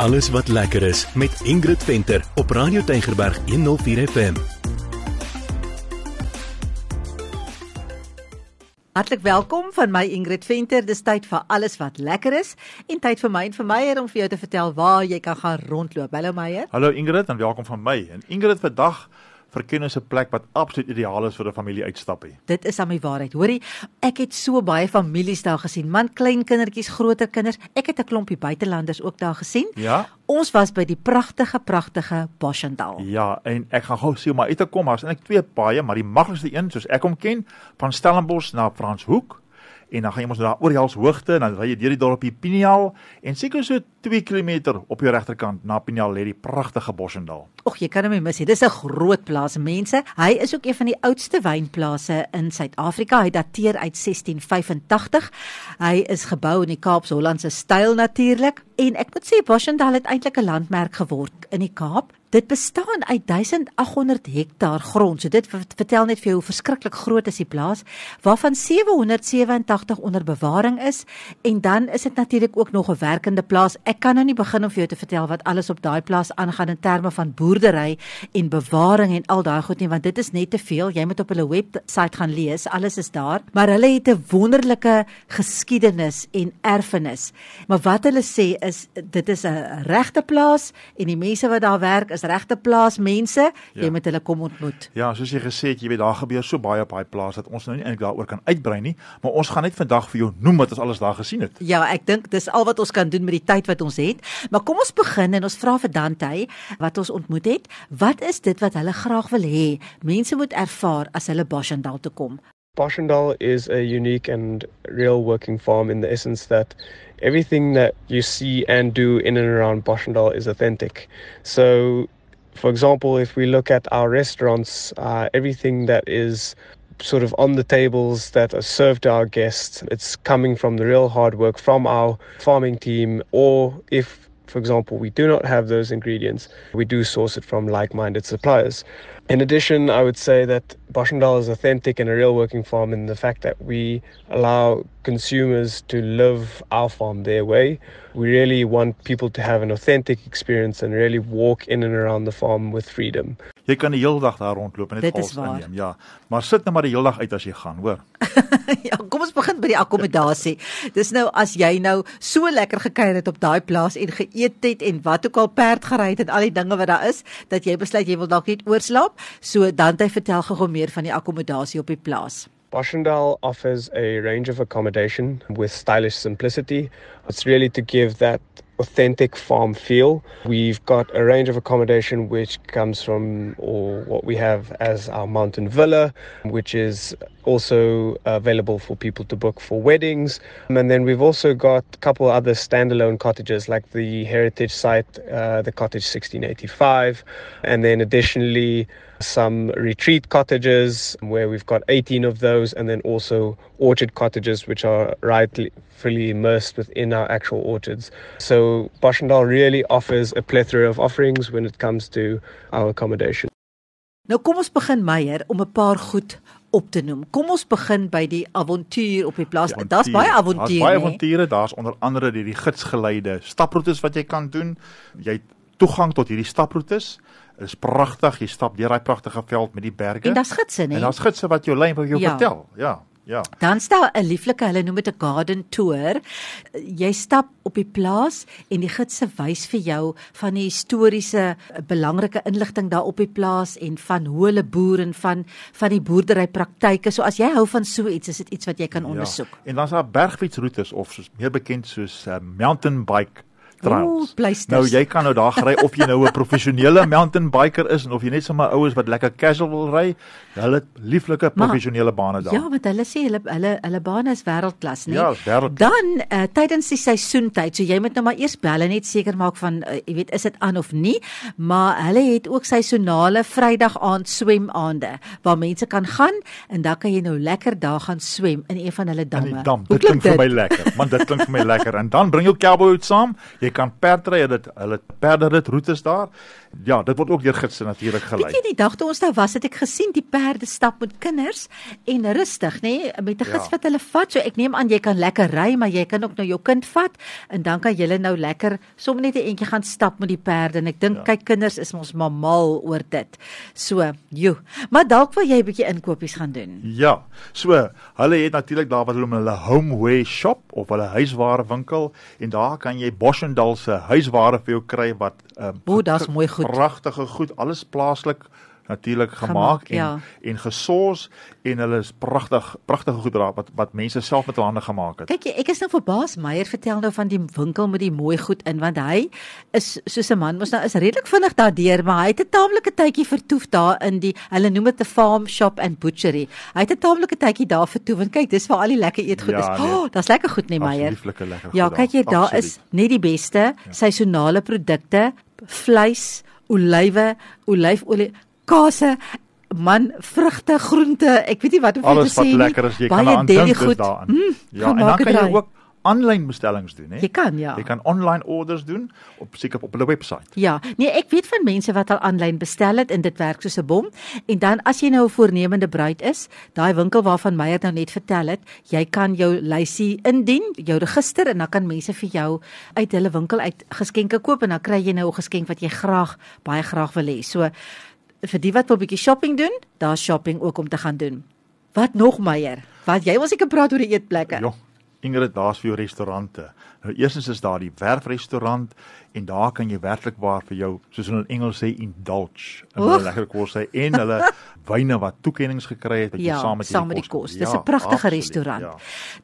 Alles wat lekker is met Ingrid Venter op Radio Tygerberg 104 FM. Hartlik welkom van my Ingrid Venter. Dis tyd vir alles wat lekker is en tyd vir my en vir Meyer om vir jou te vertel waar jy kan gaan rondloop. Hallo Meyer. Hallo Ingrid en welkom van my. En Ingrid vandag verken ons 'n plek wat absoluut ideaal is vir 'n familie uitstappie. Dit is aan my waarheid. Hoorie, ek het so baie families daar gesien. Man, klein kindertjies, groter kinders. Ek het 'n klompie buitelanders ook daar gesien. Ja. Ons was by die pragtige pragtige Boschendal. Ja, en ek gaan gou sien maar uit te kom, maar eintlik twee paaie, maar die maklikste een soos ek hom ken, van Stellenbosch na Franshoek en dan gaan jy mos daar oor die halshoogte en dan ry jy deur die dorpie Pinial en seker so 2 km op jou regterkant na Pinial lê die pragtige Boschendal. Och, jy kan hom nie mis nie. Dis 'n groot plaas, mense. Hy is ook een van die oudste wynplase in Suid-Afrika. Hy dateer uit 1685. Hy is gebou in die Kaapse-Hollandse styl natuurlik en ek moet sê Boschendal het eintlik 'n landmerk geword in die Kaap. Dit bestaan uit 1800 hektaar grond. So dit vertel net vir jou hoe verskriklik groot is die plaas, waarvan 787 onder bewaring is en dan is dit natuurlik ook nog 'n werkende plaas. Ek kan nou nie begin om vir jou te vertel wat alles op daai plaas aangaan in terme van boerdery en bewaring en al daai goed nie, want dit is net te veel. Jy moet op hulle webwerf gaan lees. Alles is daar, maar hulle het 'n wonderlike geskiedenis en erfenis. Maar wat hulle sê is dit is 'n regte plaas en die mense wat daar werk is regte plaas mense. Jy Ja. moet hulle kom ontmoet. Ja, soos jy gesê het, jy weet daar gebeur so baie op daai plaas dat ons nou nie eintlik daaroor kan uitbrei nie, maar ons gaan net vandag vir jou noem wat ons alles daar gesien het. Ja, ek dink dis al wat ons kan doen met die tyd wat ons het. Maar kom ons begin en ons vra vir Dante wat ons ontmoet het. Wat is dit wat hulle graag wil hê mense moet ervaar as hulle Boschendal toe kom? Boschendal is a unique and real working farm in the essence that everything that you see and do in and around Boschendal is authentic. So, for example, if we look at our restaurants, uh, everything that is sort of on the tables that are served to our guests, it's coming from the real hard work from our farming team, or if for example, we do not have those ingredients. We do source it from like minded suppliers. In addition, I would say that Boschendal is authentic and a real working farm in the fact that we allow consumers to live our farm their way. We really want people to have an authentic experience and really walk in and around the farm with freedom. Jy kan die hele dag daar rondloop en net Dit waar. inneem. Ja, maar sit net maar die hele dag uit as jy gaan, hoor. ja, kom ons begin by die akkommodasie. Dis nou as jy nou so lekker gekuier het op daai plaas en geëet het en wat ook al perd gery het en al die dinge wat daar is, dat jy besluit jy wil dalk net oorslaap. So Dante vertel gou meer van die akkommodasie op die plaas. Boschendal offers a range of accommodation with stylish simplicity. It's really to give that authentic farm feel. We've got a range of accommodation which comes from, or what we have as our mountain villa, which is also available for people to book for weddings. And then we've also got a couple other standalone cottages like the heritage site, uh, the cottage 1685, and then additionally some retreat cottages where we've got 18 of those, and then also orchard cottages which are rightly fully immersed within our actual orchards. So Boschendal really offers a plethora of offerings when it comes to our accommodation. Nou kom ons begin Meyer om 'n paar goed op te noem. Kom ons begin by die avontuur op die plaas. Daar's baie avonture. Daar's baie avonture, daar's onder andere die, die gidsgeleide staproetes wat jy kan doen. Jy het toegang tot hierdie staproetes. Dit is pragtig. Jy stap deur daai pragtige veld met die berge. En daar's gidse, nee. En daar's gidse wat jou en wat jou Ja. vertel. Ja, ja. Dan staan 'n lieflike, hulle noem dit 'n garden tour. Jy stap op die plaas en die gidse wys vir jou van die historiese belangrike inligting daar op die plaas en van hoe hulle boer en van van die boerderypraktyke. So as jy hou van so iets, is dit iets wat jy kan ondersoek. Ja. En dan's daar bergfietsroetes of soos meer bekend soos uh, mountain bike trails. pleisters. Nou jy kan nou daar ry of jy nou 'n professionele mountain biker is en of jy net sommer oues wat lekker casual wil ry. Hulle lieflike professionele bane daar. Ja, want hulle sê hulle hulle hulle bane is wêreldklas, né? Ja, is wêreldklas. Dan uh, tydens die seisoentyd, so jy moet nou maar eers belle net seker maak van uh, jy weet is dit aan of nie, maar hulle het ook seisonale Vrydag aand swemaande waar mense kan gaan en dan kan jy nou lekker daar gaan swem in een van hulle in damme. die dam. Dit klink vir my lekker. Man, dit klink vir my lekker. En dan bring jou cowboy hoed saam. Jy jy kan perdry, dit hulle perderit roetes daar. Ja, dit word ook deur gidse natuurlik gelei. Weet jy die dag toe ons daar was, het ek gesien die perde stap met kinders en rustig, nê, nee, met 'n gids Ja. wat hulle vat. So ek neem aan jy kan lekker ry, maar jy kan ook nou jou kind vat en dan kan julle nou lekker sommer net 'n entjie gaan stap met die perde en ek dink Ja. kyk kinders is mos maar mal oor dit. So, joe. Maar dalk wil jy 'n bietjie inkopies gaan doen. Ja. So, hulle het natuurlik daar wat hulle noem hulle homeware shop of hulle huisware winkel en daar kan jy Boschendal se huisware vir jou kry wat um, O, daar's mooi goed. Pragtige goed, alles plaaslik natuurlik gemaak, Gemaak, en ja. en gesors en hulle is pragtig pragtige goed wat wat mense self met hulle hande gemaak het. Kyk jy, ek is nou verbaas Meyer vertel nou van die winkel met die mooi goed in want hy is soos 'n man mos nou is redelik vinnig daardeur maar hy het 'n taamlike tydjie vertoef daar in die hulle noem dit 'n farm shop and butchery. Hy het 'n taamlike tydjie daar vertoef en kyk dis waar al die lekker eetgoed Ja, is. nee. Oh, daar's lekker goed nee Meyer. Lieflike lekker Ja, kyk jy daar Absoluut. is net die beste ja. seisonale produkte, vleis, olywe, olyfolie, kase man vrugte, groente, ek weet nie wat om vir alles te sê wat nie. lekker is, jy kan aan dink goed. daarin. Mm, ja, en dan kan jy ook aanlyn bestellings doen, hè? Jy kan ja. Jy kan online orders doen op seker op hulle webwerf. Ja, nee, ek weet van mense wat al aanlyn bestel het en dit werk soos 'n bom. En dan as jy nou 'n voornemende bruid is, daai winkel waarvan Meyer nou net vertel het, jy kan jou lysie indien, jou register en dan kan mense vir jou uit hulle winkel uit geskenke koop en dan kry jy nou 'n geskenk wat jy graag baie graag wil hê. So vir die wat wil 'n bietjie shopping doen, daar's shopping ook om te gaan doen. Wat nog Meyer? Wat jy ons seker praat oor die eetplekke. Ja. Ingrid, daar's vir jou restaurante. Nou eerstens is daar die werfrestaurant en daar kan jy werklik waar vir jou, soos hulle in Engels sê, indulge in hulle lekker kos hy en hulle wyne wat toekenninge gekry het wat jy Ja, saam met saam met die kos. Dis 'n Ja, pragtige absoluut, restaurant. Ja.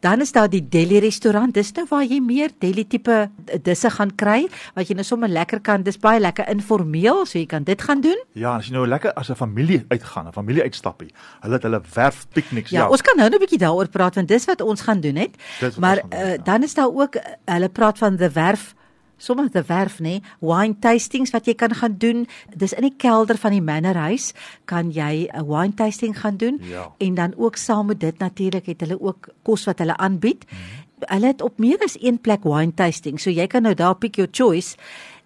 Dan is daar die deli restaurant. Dis nou waar jy meer deli tipe disse gaan kry wat jy nou sommer lekker kan. Dis baie lekker informeel, so jy kan dit gaan doen. Ja, as jy nou lekker as 'n familie uitgaan, 'n familie uitstappie. Hulle het hulle werf pikniks. Ja, ons kan nou 'n bietjie daaroor praat want dis wat ons gaan doen het. Maar gaan doen, uh, ja. dan is daar ook uh, hulle praat van the werf sommer the werf nê wine tastings wat jy kan gaan doen. Dis in die kelder van die mannerhuis kan jy 'n wine tasting gaan doen? Ja. en dan ook saam met dit natuurlik het hulle ook kos wat hulle aanbied. Mhm. hulle het op meer as een plek wine tasting. So jy kan nou daar pick your choice.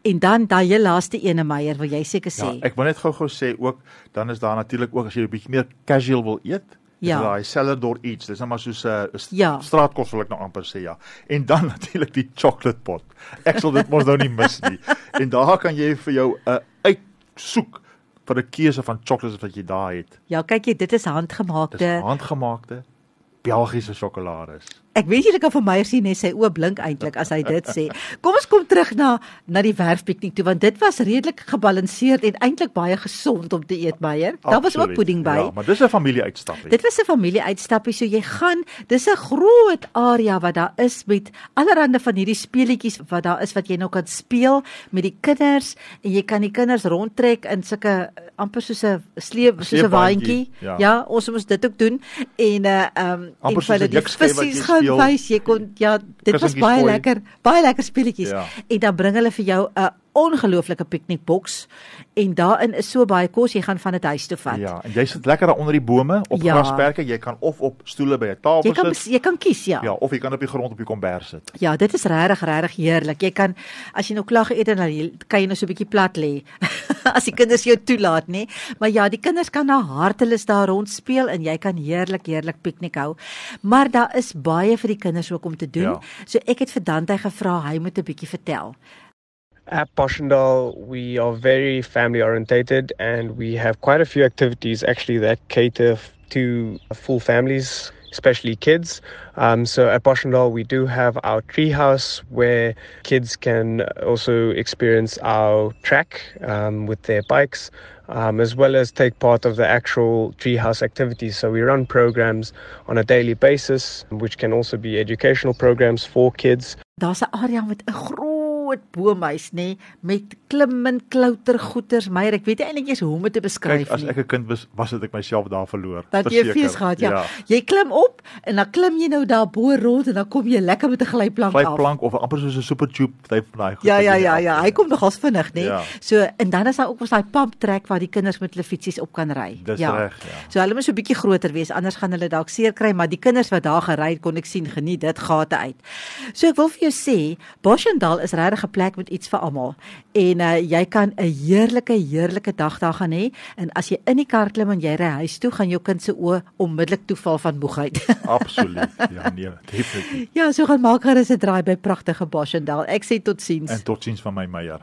En dan daai heel laaste ene Meyer wil jy seker sê? Ja, ek wil net gou-gou sê ook dan is daar natuurlik ook as jy 'n bietjie meer casual wil eet, Ja. is daai cellar door eats. Dis nou maar soos 'n uh, Ja. straatkos wil ek nou amper sê ja. En dan natuurlik die chocolate pot. Ek sal dit mos nou nie mis nie. En daar kan jy vir jou 'n uh, uitsoek vir 'n keuse van chocolates wat jy daar het. ja kyk jy dit is Dis handgemaakte handgemaakte Belgiese sjokolades. Ek weet julle kan vir my sien net sy oë blink eintlik as hy dit sê. Kom ons kom terug na na die werfpiknik toe want dit was redelik gebalanseerd en eintlik baie gesond om te eet Meyer. Daar was ook pudding by. Ja, maar dis 'n familie uitstapie. Dit was 'n familie uitstappie so jy gaan dis 'n groot area wat daar is met allerlei van hierdie speletjies wat daar is wat jy nou kan speel met die kinders en jy kan die kinders rondtrek in sulke amper soos 'n sleep soos 'n waandjie. Ja. ja. ons moes dit ook doen en uh um en Amper vir soos hulle 'n die visse jy gaan speel. wys. Jy kon ja, dit was baie gooi. lekker, baie lekker speletjies. Ja. En dan bring hulle vir jou 'n ongelooflike piknikboks en daarin is so baie kos jy gaan van dit huis toe vat. Ja, en jy sit lekker daar onder die bome op Ja. grasperke. Jy kan of op stoele by 'n tafel Jy kan sit. jy kan kies ja. Ja, of jy kan op die grond op die kombers sit. Ja, dit is regtig regtig heerlik. Jy kan as jy nou klaar geëet het dan kan jy nou so 'n bietjie plat lê. as die kinders jou toelaat, nê. Maar ja, die kinders kan na hartelus daar rond speel en jy kan heerlik heerlik piknik hou. Maar daar is baie vir die kinders ook om te doen. Ja. So ek het vir Dante gevra hy moet 'n bietjie vertel. At Poshendal, we are very family orientated and we have quite a few activities actually that cater to full families, especially kids. Um, so at Poshendal, we do have our treehouse where kids can also experience our track um, with their bikes. Um, as well as take part of the actual treehouse activities. So we run programs on a daily basis, which can also be educational programs for kids. Area boomhuis, nê, met klim en klouter goeters. Meyer, ek weet nie eintlik eens hoe om dit te beskryf Kyk, as nie. ek 'n kind was, was dit ek myself daar verloor. Dat jy fees gehad, ja. Jy klim op en dan klim jy nou daar bo rond en dan kom jy lekker met 'n glyplank af. Glyplank of amper soos 'n super tube type van daai goed Ja ja ja ja, hy kom nogals vinnig, nê. Ja. So en dan is daar ook ons daai pump track waar die kinders met hulle fietsies op kan ry. Dis ja. reg, ja. So hulle moet so 'n bietjie groter wees, anders gaan hulle dalk seer kry, maar die kinders wat daar gery het, kon ek sien geniet dit gate uit. So ek wil vir jou sê, Boschendal is regtig 'n plek met iets vir almal. En uh, jy kan 'n heerlike heerlike dag daar gaan hê en as jy in die kar klim en jy ry huis toe, gaan jou kind se oë onmiddellik toeval van moegheid. Absoluut. Ja, nee, definitief. ja, so gaan maak gerus 'n draai by pragtige Boschendal. Ek sê totsiens. En totsiens van my Meyer.